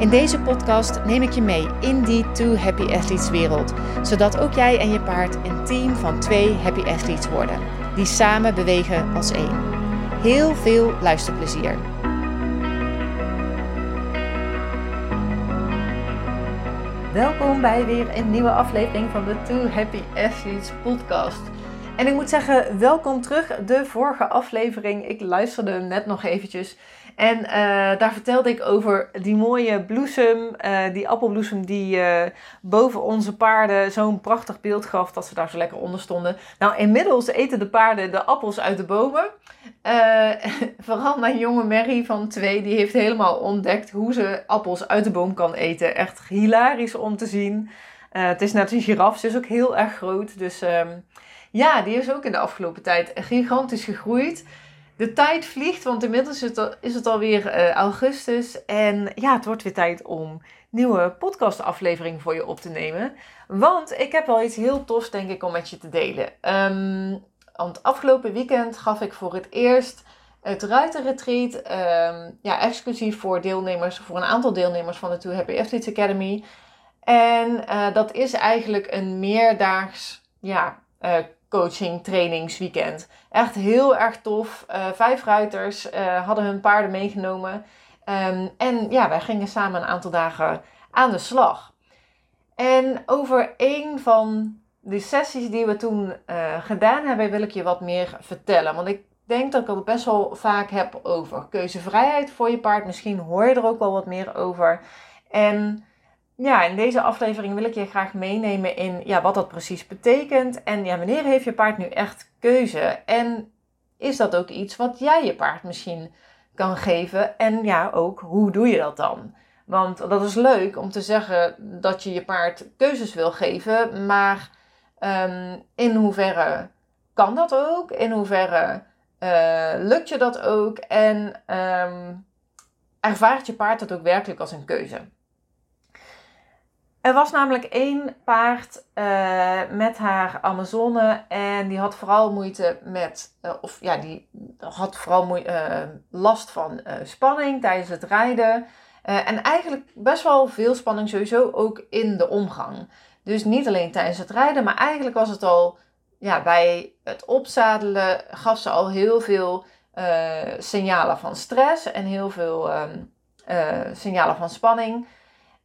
In deze podcast neem ik je mee in die Two Happy Athletes wereld, zodat ook jij en je paard een team van twee Happy Athletes worden, die samen bewegen als één. Heel veel luisterplezier. Welkom bij weer een nieuwe aflevering van de Two Happy Athletes podcast. En ik moet zeggen, welkom terug. De vorige aflevering, ik luisterde net nog eventjes. En uh, daar vertelde ik over die mooie bloesem, uh, die appelbloesem die uh, boven onze paarden zo'n prachtig beeld gaf dat ze daar zo lekker onder stonden. Nou, inmiddels eten de paarden de appels uit de bomen. vooral mijn jonge Mary van twee, die heeft helemaal ontdekt hoe ze appels uit de boom kan eten. Echt hilarisch om te zien. het is net een giraf, ze is ook heel erg groot. Dus um, ja, die is ook in de afgelopen tijd gigantisch gegroeid. De tijd vliegt, want inmiddels is het, al, alweer uh, augustus. En ja, het wordt weer tijd om nieuwe podcastaflevering voor je op te nemen. Want ik heb wel iets heel tofs, denk ik, om met je te delen. Um, want afgelopen weekend gaf ik voor het eerst het Ruiterretreat. Um, ja, exclusief voor deelnemers, voor een aantal deelnemers van de Two Happy Athletes Academy. En uh, dat is eigenlijk een meerdaags ja, uh, coaching, trainingsweekend. Echt heel erg tof. Uh, vijf ruiters uh, hadden hun paarden meegenomen. Um, en ja, wij gingen samen een aantal dagen aan de slag. En over een van de sessies die we toen uh, gedaan hebben, wil ik je wat meer vertellen. Want ik denk dat ik het best wel vaak heb over keuzevrijheid voor je paard. Misschien hoor je er ook wel wat meer over. En ja, in deze aflevering wil ik je graag meenemen in ja, wat dat precies betekent. En ja, wanneer heeft je paard nu echt keuze? En is dat ook iets wat jij je paard misschien kan geven? En ja, ook hoe doe je dat dan? Want dat is leuk om te zeggen dat je je paard keuzes wil geven, maar um, in hoeverre kan dat ook? In hoeverre uh, lukt je dat ook? En um, ervaart je paard dat ook werkelijk als een keuze? Er was namelijk één paard uh, met haar Amazone en die had vooral moeite met, uh, of ja, die had vooral moe, uh, last van spanning tijdens het rijden. en eigenlijk best wel veel spanning sowieso ook in de omgang. Dus niet alleen tijdens het rijden, maar eigenlijk was het al ja, bij het opzadelen gaf ze al heel veel signalen van stress en heel veel um, signalen van spanning.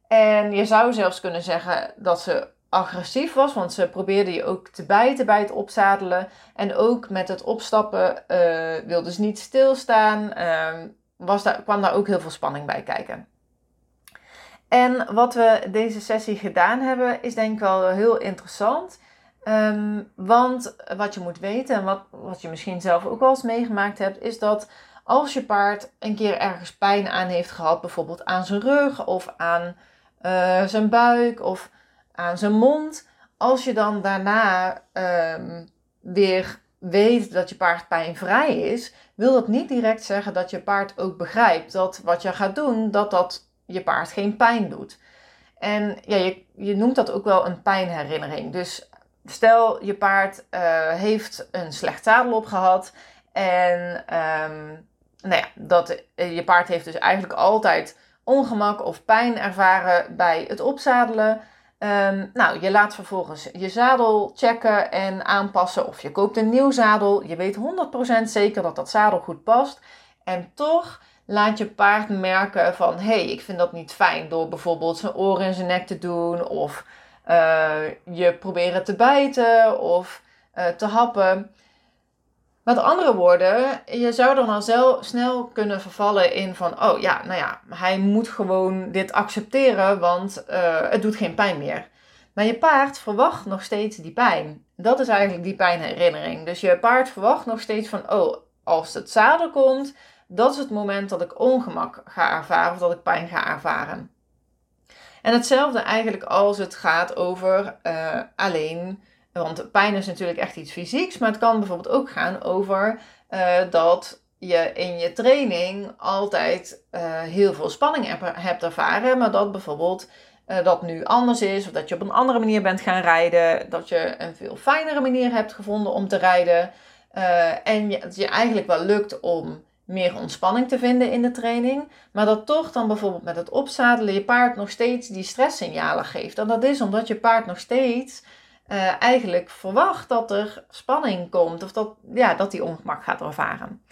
En je zou zelfs kunnen zeggen dat ze agressief was, want ze probeerde je ook te bijten bij het opzadelen. En ook met het opstappen uh, wilde ze niet stilstaan. Uh, was daar, kwam daar ook heel veel spanning bij kijken. En wat we deze sessie gedaan hebben, is denk ik wel heel interessant. Um, want wat je moet weten, en wat, wat je misschien zelf ook wel eens meegemaakt hebt, is dat als je paard een keer ergens pijn aan heeft gehad, bijvoorbeeld aan zijn rug of aan uh, zijn buik of aan zijn mond. Als je dan daarna um, weer weet dat je paard pijnvrij is, wil dat niet direct zeggen dat je paard ook begrijpt dat wat je gaat doen, dat dat je paard geen pijn doet. En ja, je, je noemt dat ook wel een pijnherinnering. Dus stel je paard uh, heeft een slecht zadel op gehad en um, nou ja, dat, je paard heeft dus eigenlijk altijd ongemak of pijn ervaren bij het opzadelen. Um, nou, je laat vervolgens je zadel checken en aanpassen of je koopt een nieuw zadel. Je weet 100% zeker dat dat zadel goed past. En toch laat je paard merken van, hé, hey, ik vind dat niet fijn door bijvoorbeeld zijn oren in zijn nek te doen of uh, je proberen te bijten of uh, te happen. Met andere woorden, je zou dan al snel kunnen vervallen in van, oh ja, nou ja, hij moet gewoon dit accepteren, want uh, het doet geen pijn meer. Maar je paard verwacht nog steeds die pijn. Dat is eigenlijk die pijnherinnering. Dus je paard verwacht nog steeds van, oh, als het zadel komt, dat is het moment dat ik ongemak ga ervaren of dat ik pijn ga ervaren. En hetzelfde eigenlijk als het gaat over uh, alleen, want pijn is natuurlijk echt iets fysieks, maar het kan bijvoorbeeld ook gaan over uh, dat je in je training altijd uh, heel veel spanning hebt ervaren, maar dat bijvoorbeeld uh, dat nu anders is, of dat je op een andere manier bent gaan rijden, dat je een veel fijnere manier hebt gevonden om te rijden. En je, het je eigenlijk wel lukt om meer ontspanning te vinden in de training, maar dat toch dan bijvoorbeeld met het opzadelen je paard nog steeds die stresssignalen geeft. En dat is omdat je paard nog steeds uh, eigenlijk verwacht dat er spanning komt of dat, ja, dat die ongemak gaat ervaren.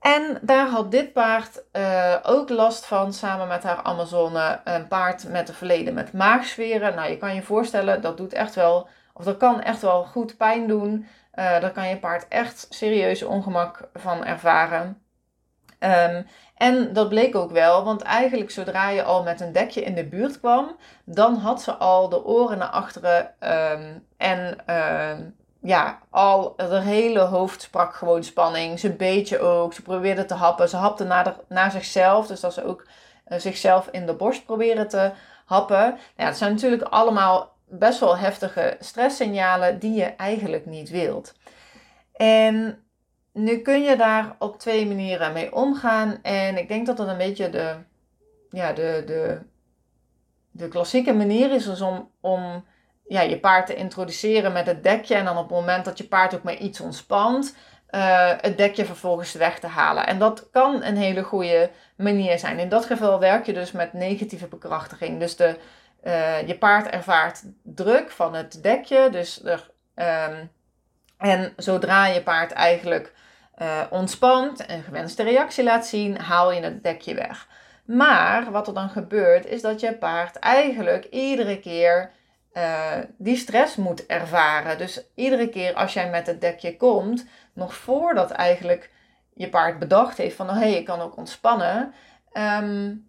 En daar had dit paard uh, ook last van, samen met haar Amazone. Een paard met een verleden met maagzweren. Nou, je kan je voorstellen, dat doet echt wel, of dat kan echt wel goed pijn doen. Uh, daar kan je paard echt serieus ongemak van ervaren. Um, en dat bleek ook wel, want eigenlijk zodra je al met een dekje in de buurt kwam, dan had ze al de oren naar achteren um, en uh, ja, al het hele hoofd sprak gewoon spanning. Ze beetje ook. Ze probeerde te happen. Ze hapte naar, naar zichzelf. Dus dat ze ook uh, zichzelf in de borst probeerde te happen. Nou ja, dat zijn natuurlijk allemaal best wel heftige stresssignalen die je eigenlijk niet wilt. En nu kun je daar op twee manieren mee omgaan. En ik denk dat dat een beetje de, ja, de, de, de klassieke manier is dus om, om ja, je paard te introduceren met het dekje. En dan op het moment dat je paard ook maar iets ontspant, uh, het dekje vervolgens weg te halen. En dat kan een hele goede manier zijn. In dat geval werk je dus met negatieve bekrachtiging. Dus de, uh, je paard ervaart druk van het dekje. Dus er, um, en zodra je paard eigenlijk uh, ontspant en gewenste reactie laat zien, haal je het dekje weg. Maar wat er dan gebeurt, is dat je paard eigenlijk iedere keer uh, die stress moet ervaren. Dus iedere keer als jij met het dekje komt, nog voordat eigenlijk je paard bedacht heeft van, oh hé, hey, ik kan ook ontspannen, um,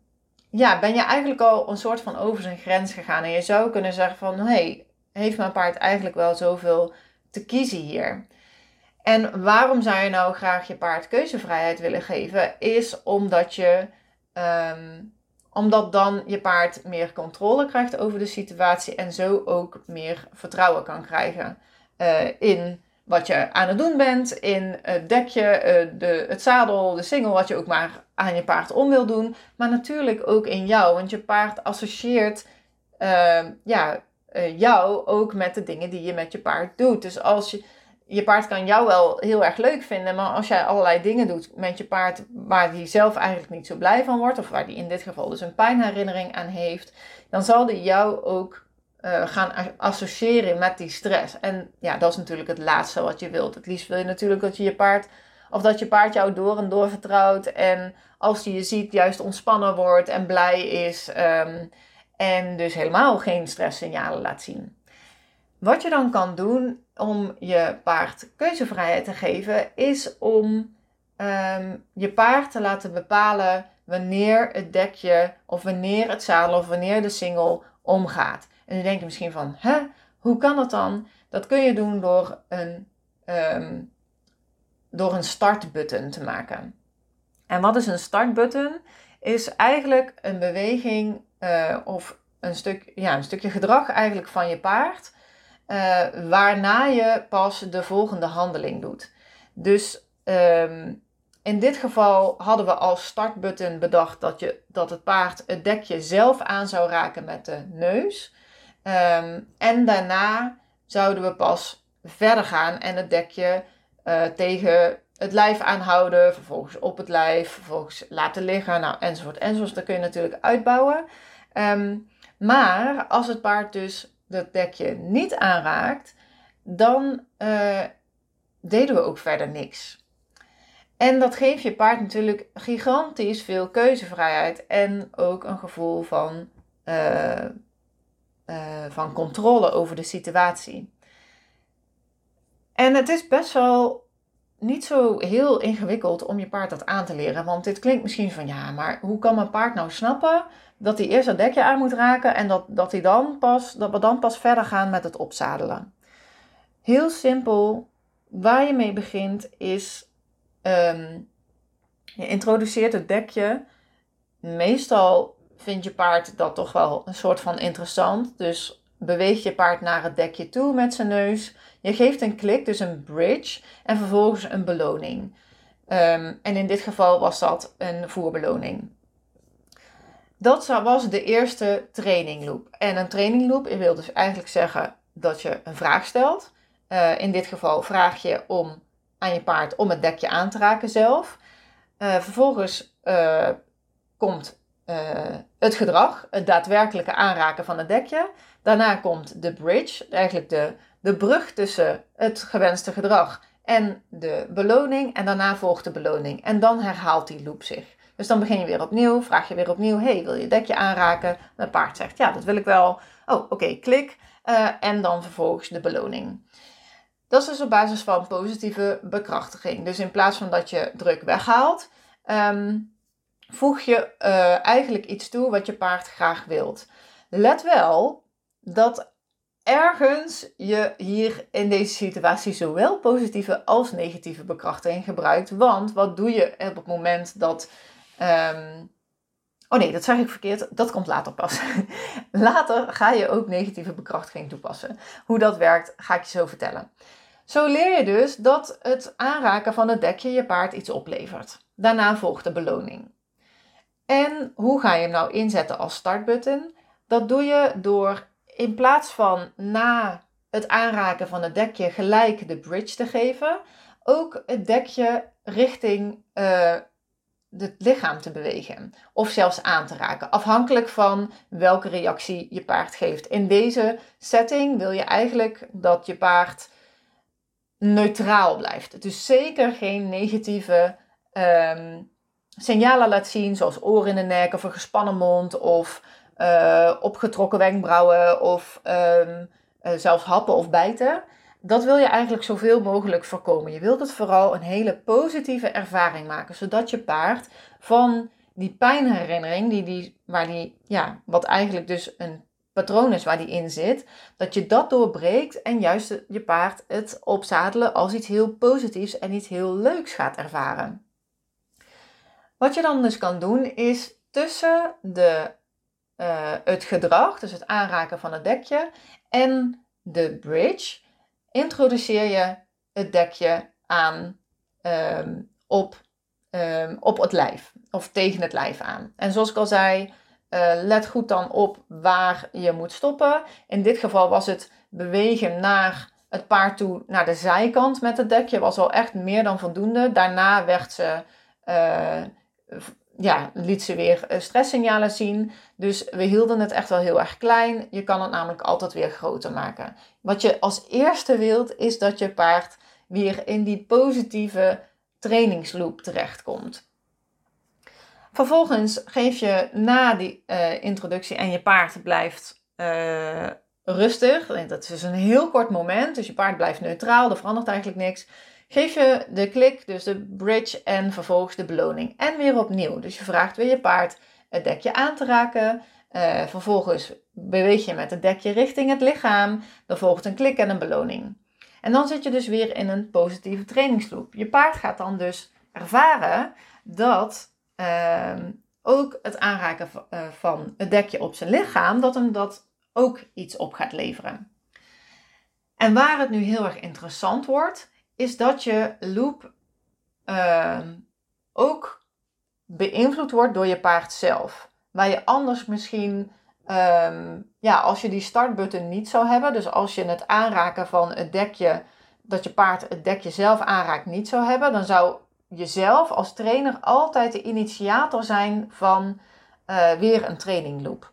ja, ben je eigenlijk al een soort van over zijn grens gegaan. En je zou kunnen zeggen van, hé, hey, heeft mijn paard eigenlijk wel zoveel te kiezen hier? En waarom zou je nou graag je paard keuzevrijheid willen geven? Is omdat je um, omdat dan je paard meer controle krijgt over de situatie en zo ook meer vertrouwen kan krijgen uh, in wat je aan het doen bent, in het dekje, uh, de, het zadel, de singel, wat je ook maar aan je paard om wil doen. Maar natuurlijk ook in jou, want je paard associeert uh, ja, jou ook met de dingen die je met je paard doet. Dus als je je paard kan jou wel heel erg leuk vinden, maar als jij allerlei dingen doet met je paard waar hij zelf eigenlijk niet zo blij van wordt, of waar hij in dit geval dus een pijnherinnering aan heeft, dan zal hij jou ook uh, gaan associëren met die stress. En ja, dat is natuurlijk het laatste wat je wilt. Het liefst wil je natuurlijk dat je je paard, of dat je paard jou door en door vertrouwt en als hij je ziet juist ontspannen wordt en blij is um, en dus helemaal geen stresssignalen laat zien. Wat je dan kan doen om je paard keuzevrijheid te geven, is om um, je paard te laten bepalen wanneer het dekje of wanneer het zadel of wanneer de single omgaat. En dan denk je misschien van, hè, hoe kan dat dan? Dat kun je doen door een, um, door een startbutton te maken. En wat is een startbutton? Is eigenlijk een beweging uh, of een, stuk, ja, een stukje gedrag eigenlijk van je paard uh, waarna je pas de volgende handeling doet. Dus um, in dit geval hadden we als startbutton bedacht dat, je, dat het paard het dekje zelf aan zou raken met de neus. Um, en daarna zouden we pas verder gaan en het dekje uh, tegen het lijf aanhouden, vervolgens op het lijf, vervolgens laten liggen, nou, enzovoort, enzovoort. Dat kun je natuurlijk uitbouwen. Um, maar als het paard dus dat dekje niet aanraakt, dan uh, deden we ook verder niks. En dat geeft je paard natuurlijk gigantisch veel keuzevrijheid en ook een gevoel van, uh, uh, van controle over de situatie. En het is best wel niet zo heel ingewikkeld om je paard dat aan te leren. Want dit klinkt misschien van ja, maar hoe kan mijn paard nou snappen dat hij eerst dat dekje aan moet raken en dat, dat, hij dan pas, dat we dan pas verder gaan met het opzadelen? Heel simpel, waar je mee begint is, um, je introduceert het dekje meestal vindt je paard dat toch wel een soort van interessant. Dus beweeg je paard naar het dekje toe met zijn neus. Je geeft een klik, dus een bridge, en vervolgens een beloning. Ehm, en in dit geval was dat een voerbeloning. Dat was de eerste training loop. En een training loop wil dus eigenlijk zeggen dat je een vraag stelt. Uh, in dit geval vraag je om aan je paard om het dekje aan te raken zelf. Uh, vervolgens uh, komt het gedrag, het daadwerkelijke aanraken van het dekje. Daarna komt de bridge, eigenlijk de, de brug tussen het gewenste gedrag en de beloning. En daarna volgt de beloning. En dan herhaalt die loop zich. Dus dan begin je weer opnieuw, vraag je weer opnieuw: hey, wil je dekje aanraken? En het paard zegt: ja, dat wil ik wel. Oh, oké, klik. Uh, en dan vervolgens de beloning. Dat is dus op basis van positieve bekrachtiging. Dus in plaats van dat je druk weghaalt, um, voeg je uh, eigenlijk iets toe wat je paard graag wilt. Let wel dat ergens je hier in deze situatie zowel positieve als negatieve bekrachtiging gebruikt. Want wat doe je op het moment dat. Um, oh nee, dat zeg ik verkeerd. Dat komt later pas. later ga je ook negatieve bekrachtiging toepassen. Hoe dat werkt, ga ik je zo vertellen. Zo leer je dus dat het aanraken van het dekje je paard iets oplevert. Daarna volgt de beloning. En hoe ga je hem nou inzetten als startbutton? Dat doe je door in plaats van na het aanraken van het dekje gelijk de bridge te geven, ook het dekje richting uh, het lichaam te bewegen. Of zelfs aan te raken. Afhankelijk van welke reactie je paard geeft. In deze setting wil je eigenlijk dat je paard neutraal blijft. Dus zeker geen negatieve um, signalen laat zien, zoals oren in de nek of een gespannen mond of uh, opgetrokken wenkbrauwen of um, uh, zelfs happen of bijten. Dat wil je eigenlijk zoveel mogelijk voorkomen. Je wilt het vooral een hele positieve ervaring maken, zodat je paard van die pijnherinnering, die, die, waar die, ja, wat eigenlijk dus een patroon is waar die in zit, dat je dat doorbreekt en juist je paard het opzadelen als iets heel positiefs en iets heel leuks gaat ervaren. Wat je dan dus kan doen is tussen de uh, het gedrag, dus het aanraken van het dekje, en de bridge, introduceer je het dekje aan um, op, um, op het lijf of tegen het lijf aan. En zoals ik al zei, uh, let goed dan op waar je moet stoppen. In dit geval was het bewegen naar het paard toe, naar de zijkant met het dekje, was al echt meer dan voldoende. Daarna werd ze. Uh, ja, liet ze weer eh, stresssignalen zien. Dus we hielden het echt wel heel erg klein. Je kan het namelijk altijd weer groter maken. Wat je als eerste wilt, is dat je paard weer in die positieve trainingsloop terechtkomt. Vervolgens geef je na die uh, introductie en je paard blijft rustig. Dat is dus een heel kort moment, dus je paard blijft neutraal, er verandert eigenlijk niks geef je de klik, dus de bridge en vervolgens de beloning. En weer opnieuw. Dus je vraagt weer je paard het dekje aan te raken. Uh, vervolgens beweeg je met het dekje richting het lichaam. Dan volgt een klik en een beloning. En dan zit je dus weer in een positieve trainingsloop. Je paard gaat dan dus ervaren dat uh, ook het aanraken eh, van het dekje op zijn lichaam, dat hem dat ook iets op gaat leveren. En waar het nu heel erg interessant wordt, is dat je loop uh, ook beïnvloed wordt door je paard zelf. Waar je anders misschien, um, ja, als je die startbutton niet zou hebben, dus als je het aanraken van het dekje, dat je paard het dekje zelf aanraakt, niet zou hebben, dan zou je zelf als trainer altijd de initiator zijn van uh, weer een training loop.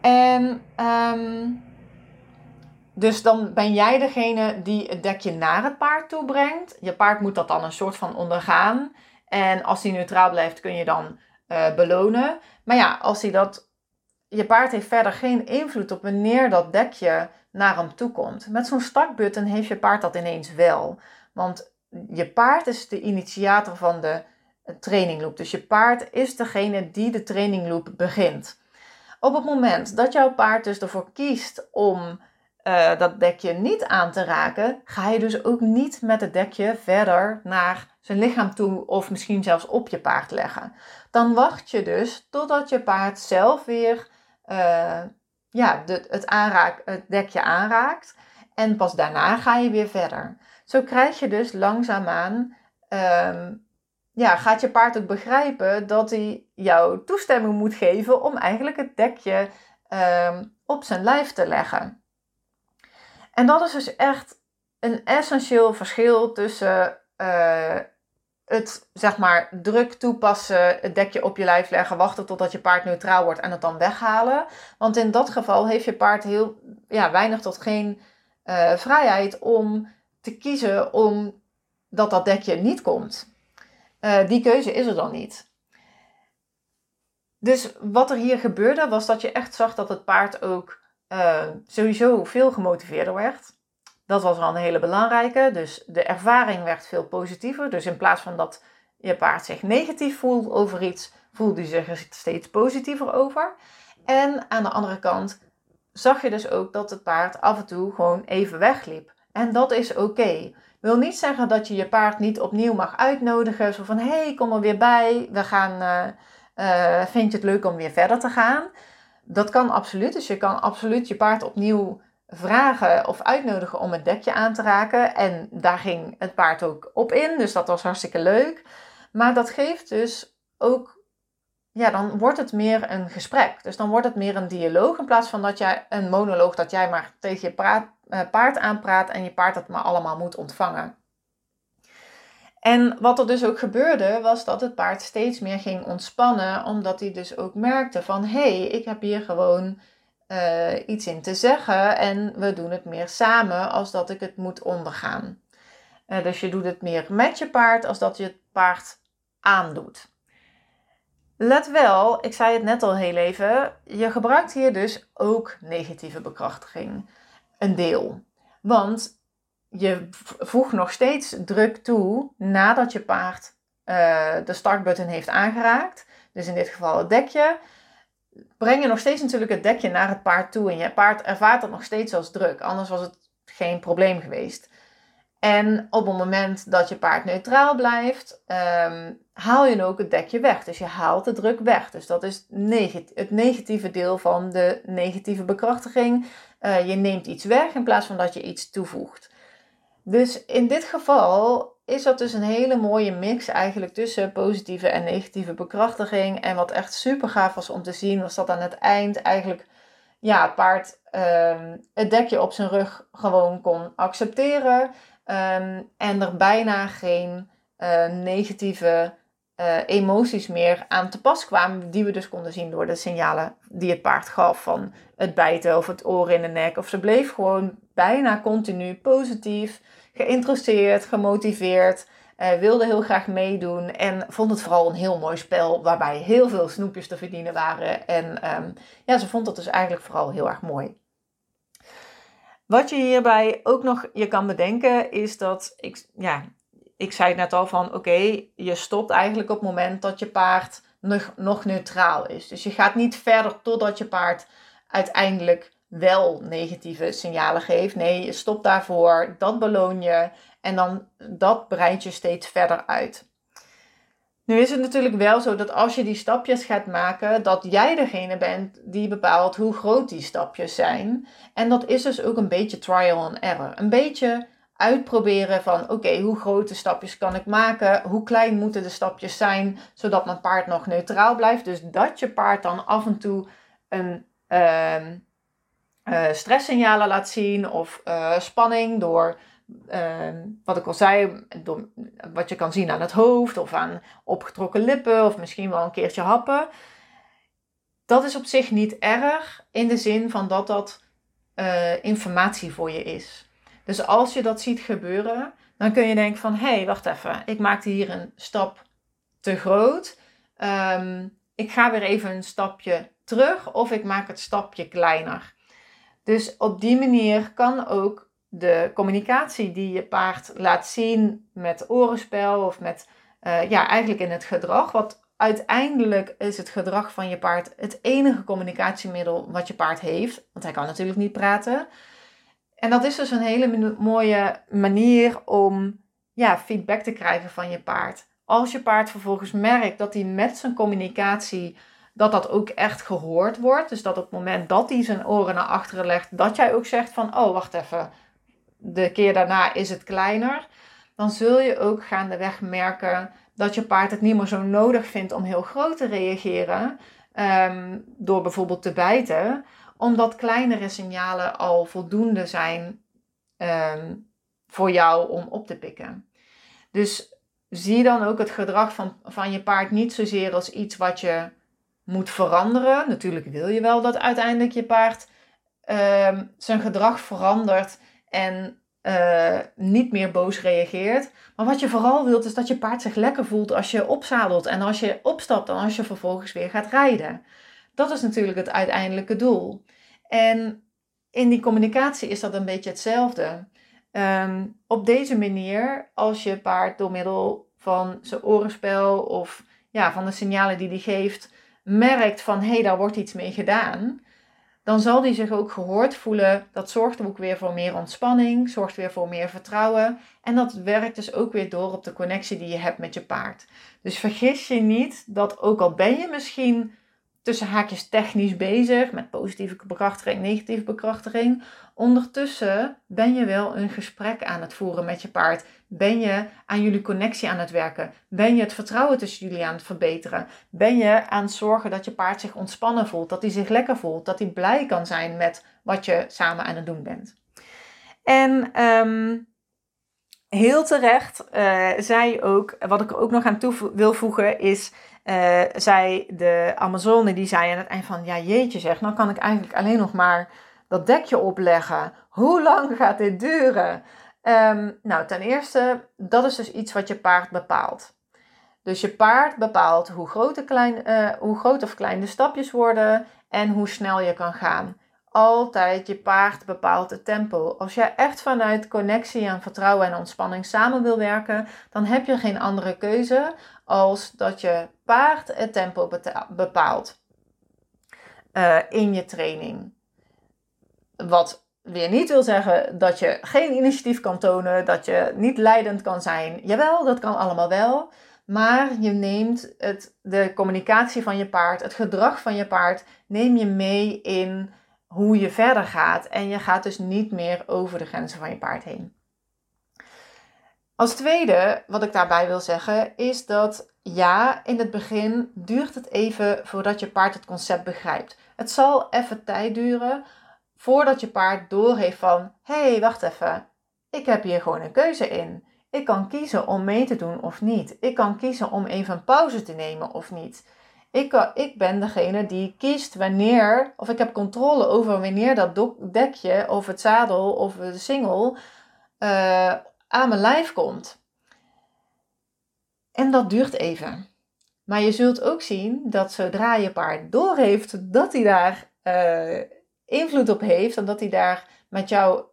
En um, dus dan ben jij degene die het dekje naar het paard toe brengt. Je paard moet dat dan een soort van ondergaan. En als hij neutraal blijft, kun je dan uh, belonen. Maar ja, als hij dat. Je paard heeft verder geen invloed op wanneer dat dekje naar hem toe komt. Met zo'n startbutton heeft je paard dat ineens wel. Want je paard is de initiator van de trainingloop. Dus je paard is degene die de trainingloop begint. Op het moment dat jouw paard dus ervoor kiest om uh, dat dekje niet aan te raken, ga je dus ook niet met het dekje verder naar zijn lichaam toe of misschien zelfs op je paard leggen. Dan wacht je dus totdat je paard zelf weer uh, ja, het, aanraak, het dekje aanraakt. En pas daarna ga je weer verder. Zo krijg je dus langzaamaan, um, ja, gaat je paard ook begrijpen dat hij jou toestemming moet geven om eigenlijk het dekje um, op zijn lijf te leggen. En dat is dus echt een essentieel verschil tussen uh, het zeg maar druk toepassen, het dekje op je lijf leggen, wachten totdat je paard neutraal wordt en het dan weghalen. Want in dat geval heeft je paard heel ja, weinig tot geen uh, vrijheid om te kiezen om dat dat dekje niet komt. Uh, die keuze is er dan niet. Dus wat er hier gebeurde was dat je echt zag dat het paard ook uh, sowieso veel gemotiveerder werd. Dat was al een hele belangrijke. Dus de ervaring werd veel positiever. Dus in plaats van dat je paard zich negatief voelt over iets, voelde hij zich er steeds positiever over. En aan de andere kant zag je dus ook dat het paard af en toe gewoon even wegliep. En dat is oké. Wil niet zeggen dat je je paard niet opnieuw mag uitnodigen. Zo van, hé, hey, kom er weer bij. We gaan, uh, vind je het leuk om weer verder te gaan? Dat kan absoluut. Dus je kan absoluut je paard opnieuw vragen of uitnodigen om het dekje aan te raken. En daar ging het paard ook op in, dus dat was hartstikke leuk. Maar dat geeft dus ook, ja, dan wordt het meer een gesprek. Dus dan wordt het meer een dialoog in plaats van dat jij een monoloog, dat jij maar tegen je uh, paard aanpraat en je paard dat maar allemaal moet ontvangen. En wat er dus ook gebeurde, was dat het paard steeds meer ging ontspannen, omdat hij dus ook merkte van hé, hey, ik heb hier gewoon uh, iets in te zeggen en we doen het meer samen als dat ik het moet ondergaan. Uh, dus je doet het meer met je paard als dat je het paard aandoet. Let wel, ik zei het net al heel even, je gebruikt hier dus ook negatieve bekrachtiging. Een deel. Want je voegt nog steeds druk toe nadat je paard uh, de startbutton heeft aangeraakt. Dus in dit geval het dekje breng je nog steeds natuurlijk het dekje naar het paard toe. En je paard ervaart dat nog steeds als druk. Anders was het geen probleem geweest. En op het moment dat je paard neutraal blijft, um, haal je ook het dekje weg. Dus je haalt de druk weg. Dus dat is het negatieve deel van de negatieve bekrachtiging. Uh, je neemt iets weg in plaats van dat je iets toevoegt. Dus in dit geval is dat dus een hele mooie mix eigenlijk tussen positieve en negatieve bekrachtiging. En wat echt super gaaf was om te zien, was dat aan het eind eigenlijk ja, het paard um, het dekje op zijn rug gewoon kon accepteren. Um, en er bijna geen uh, negatieve uh, emoties meer aan te pas kwamen, die we dus konden zien door de signalen die het paard gaf van het bijten of het oor in de nek. Of ze bleef gewoon bijna continu positief geïnteresseerd, gemotiveerd, uh, wilde heel graag meedoen en vond het vooral een heel mooi spel waarbij heel veel snoepjes te verdienen waren. En um, ja, ze vond het dus eigenlijk vooral heel erg mooi. Wat je hierbij ook nog je kan bedenken is dat ik, ja, ik zei het net al van oké, je stopt eigenlijk op het moment dat je paard nog, nog neutraal is. Dus je gaat niet verder totdat je paard uiteindelijk wel negatieve signalen geeft. Nee, je stopt daarvoor, dat beloon je en dan dat breidt je steeds verder uit. Nu is het natuurlijk wel zo dat als je die stapjes gaat maken, dat jij degene bent die bepaalt hoe groot die stapjes zijn. En dat is dus ook een beetje trial and error. Een beetje uitproberen van oké, hoe grote stapjes kan ik maken? Hoe klein moeten de stapjes zijn, zodat mijn paard nog neutraal blijft? Dus dat je paard dan af en toe een, uh, stresssignalen laat zien of uh, spanning door, uh, wat ik al zei, door, wat je kan zien aan het hoofd of aan opgetrokken lippen of misschien wel een keertje happen. Dat is op zich niet erg in de zin van dat dat informatie voor je is. Dus als je dat ziet gebeuren, dan kun je denken van hé, hey, wacht even, ik maakte hier een stap te groot. Um, ik ga weer even een stapje terug of ik maak het stapje kleiner. Dus op die manier kan ook de communicatie die je paard laat zien met orenspel of met, uh, ja, eigenlijk in het gedrag, wat uiteindelijk is het gedrag van je paard het enige communicatiemiddel wat je paard heeft, want hij kan natuurlijk niet praten. En dat is dus een hele mooie manier om ja, feedback te krijgen van je paard. Als je paard vervolgens merkt dat hij met zijn communicatie dat dat ook echt gehoord wordt. Dus dat op het moment dat hij zijn oren naar achteren legt, dat jij ook zegt van, oh wacht even, de keer daarna is het kleiner. Dan zul je ook gaandeweg merken dat je paard het niet meer zo nodig vindt om heel groot te reageren. Ehm, door bijvoorbeeld te bijten, omdat kleinere signalen al voldoende zijn ehm, voor jou om op te pikken. Dus zie dan ook het gedrag van, van je paard niet zozeer als iets wat je moet veranderen. Natuurlijk wil je wel dat uiteindelijk je paard ehm, zijn gedrag verandert en uh, niet meer boos reageert. Maar wat je vooral wilt is dat je paard zich lekker voelt als je opzadelt en als je opstapt en als je vervolgens weer gaat rijden. Dat is natuurlijk het uiteindelijke doel. En in die communicatie is dat een beetje hetzelfde. Ehm, op deze manier, als je paard door middel van zijn orenspel of ja, van de signalen die hij geeft, merkt van hé, hey, daar wordt iets mee gedaan, dan zal die zich ook gehoord voelen. Dat zorgt ook weer voor meer ontspanning, zorgt weer voor meer vertrouwen. En dat werkt dus ook weer door op de connectie die je hebt met je paard. Dus vergis je niet dat ook al ben je misschien tussen haakjes technisch bezig met positieve bekrachtiging, negatieve bekrachtiging. Ondertussen ben je wel een gesprek aan het voeren met je paard. Ben je aan jullie connectie aan het werken? Ben je het vertrouwen tussen jullie aan het verbeteren? Ben je aan het zorgen dat je paard zich ontspannen voelt, dat hij zich lekker voelt, dat hij blij kan zijn met wat je samen aan het doen bent? En um, heel terecht uh, zei ook, wat ik er ook nog aan toe wil voegen, is uh, zei de Amazone, die zei aan het eind van, ja jeetje zeg, nou kan ik eigenlijk alleen nog maar dat dekje opleggen. Hoe lang gaat dit duren? Um, nou, ten eerste, dat is dus iets wat je paard bepaalt. Dus je paard bepaalt hoe groot, klein, uh, hoe groot of klein de stapjes worden en hoe snel je kan gaan. Altijd je paard bepaalt het tempo. Als jij echt vanuit connectie en vertrouwen en ontspanning samen wil werken, dan heb je geen andere keuze als dat je paard het tempo bepaalt uh, in je training. Wat weer niet wil zeggen dat je geen initiatief kan tonen, dat je niet leidend kan zijn. Jawel, dat kan allemaal wel. Maar je neemt het, de communicatie van je paard, het gedrag van je paard, neem je mee in hoe je verder gaat. En je gaat dus niet meer over de grenzen van je paard heen. Als tweede, wat ik daarbij wil zeggen, is dat ja, in het begin duurt het even voordat je paard het concept begrijpt. Het zal even tijd duren voordat je paard doorheeft van: hé, hey, wacht even, ik heb hier gewoon een keuze in. Ik kan kiezen om mee te doen of niet. Ik kan kiezen om even een pauze te nemen of niet. Ik, kan, ik ben degene die kiest wanneer, of ik heb controle over wanneer dat dekje of het zadel of de single uh, aan mijn lijf komt. En dat duurt even. Maar je zult ook zien dat zodra je paard doorheeft dat hij daar uh, invloed op heeft en dat hij daar met jou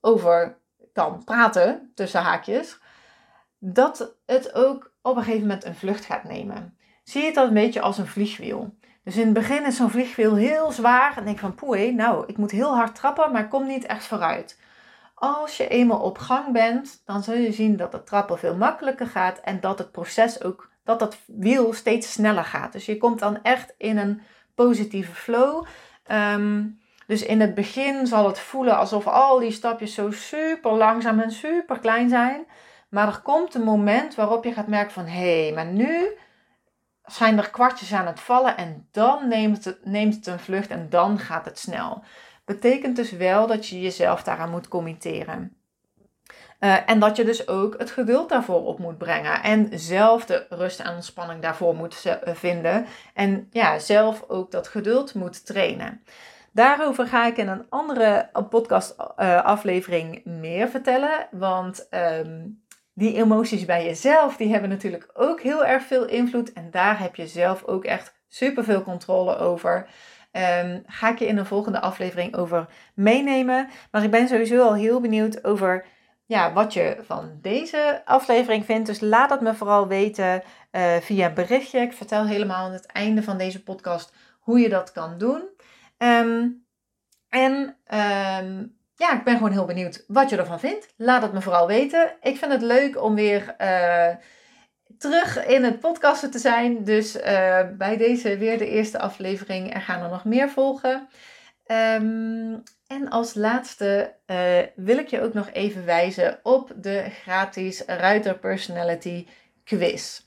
over kan praten, tussen haakjes, dat het ook op een gegeven moment een vlucht gaat nemen. Zie je dan een beetje als een vliegwiel. Dus in het begin is zo'n vliegwiel heel zwaar en denk van poei, nou, ik moet heel hard trappen, maar kom niet echt vooruit. Als je eenmaal op gang bent, dan zul je zien dat het trappen veel makkelijker gaat en dat het proces ook, dat dat wiel steeds sneller gaat. Dus je komt dan echt in een positieve flow. Ehm, dus in het begin zal het voelen alsof al die stapjes zo super langzaam en super klein zijn. Maar er komt een moment waarop je gaat merken van hé, hey, maar nu zijn er kwartjes aan het vallen en dan neemt het, neemt het een vlucht en dan gaat het snel. Betekent dus wel dat je jezelf daaraan moet committeren. Uh, en dat je dus ook het geduld daarvoor op moet brengen. En zelf de rust en ontspanning daarvoor moet eh, vinden. En ja, zelf ook dat geduld moet trainen. Daarover ga ik in een andere podcast uh, aflevering meer vertellen. Want um, die emoties bij jezelf, die hebben natuurlijk ook heel erg veel invloed. En daar heb je zelf ook echt super veel controle over. Um, ga ik je in een volgende aflevering over meenemen. Maar ik ben sowieso al heel benieuwd over ja, wat je van deze aflevering vindt. Dus laat het me vooral weten uh, via berichtje. Ik vertel helemaal aan het einde van deze podcast hoe je dat kan doen. Um, en um, ja, ik ben gewoon heel benieuwd wat je ervan vindt. Laat het me vooral weten. Ik vind het leuk om weer terug in het podcasten te zijn. Dus bij deze weer de eerste aflevering. Er gaan er nog meer volgen. Ehm, en als laatste wil ik je ook nog even wijzen op de gratis Ruiter Personality quiz.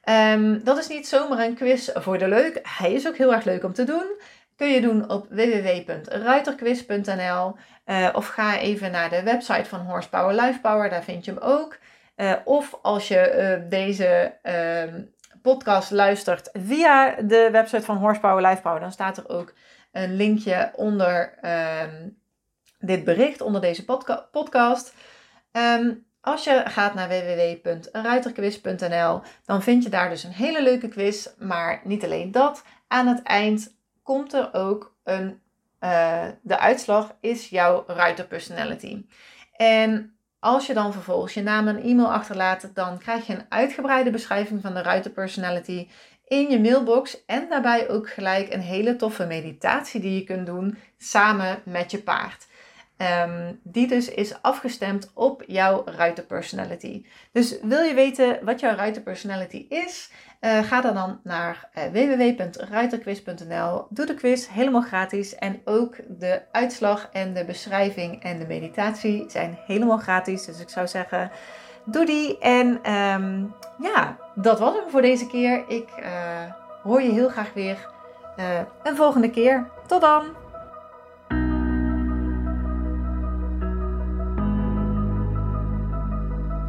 Ehm, dat is niet zomaar een quiz voor de leuk. Hij is ook heel erg leuk om te doen. Kun je doen op www.ruiterquiz.nl uh, of ga even naar de website van Horsepower Lifepower, daar vind je hem ook. Uh, of als je uh, deze ehm, podcast luistert via de website van Horsepower Lifepower, dan staat er ook een linkje onder ehm, dit bericht, onder deze podca podcast. Um, als je gaat naar www.ruiterquiz.nl, dan vind je daar dus een hele leuke quiz. Maar niet alleen dat. Aan het eind komt er ook een. Uh, de uitslag is jouw Ruiter Personality. En als je dan vervolgens je naam en e-mail achterlaat, dan krijg je een uitgebreide beschrijving van de Ruiter Personality in je mailbox. En daarbij ook gelijk een hele toffe meditatie die je kunt doen samen met je paard. Um, die dus is afgestemd op jouw ruiterpersonality. Dus wil je weten wat jouw ruiterpersonality is? Uh, ga dan, dan naar uh, www.ruiterquiz.nl. Doe de quiz helemaal gratis. En ook de uitslag en de beschrijving en de meditatie zijn helemaal gratis. Dus ik zou zeggen, doe die. En um, ja, dat was hem voor deze keer. Ik uh, hoor je heel graag weer een volgende keer. Tot dan!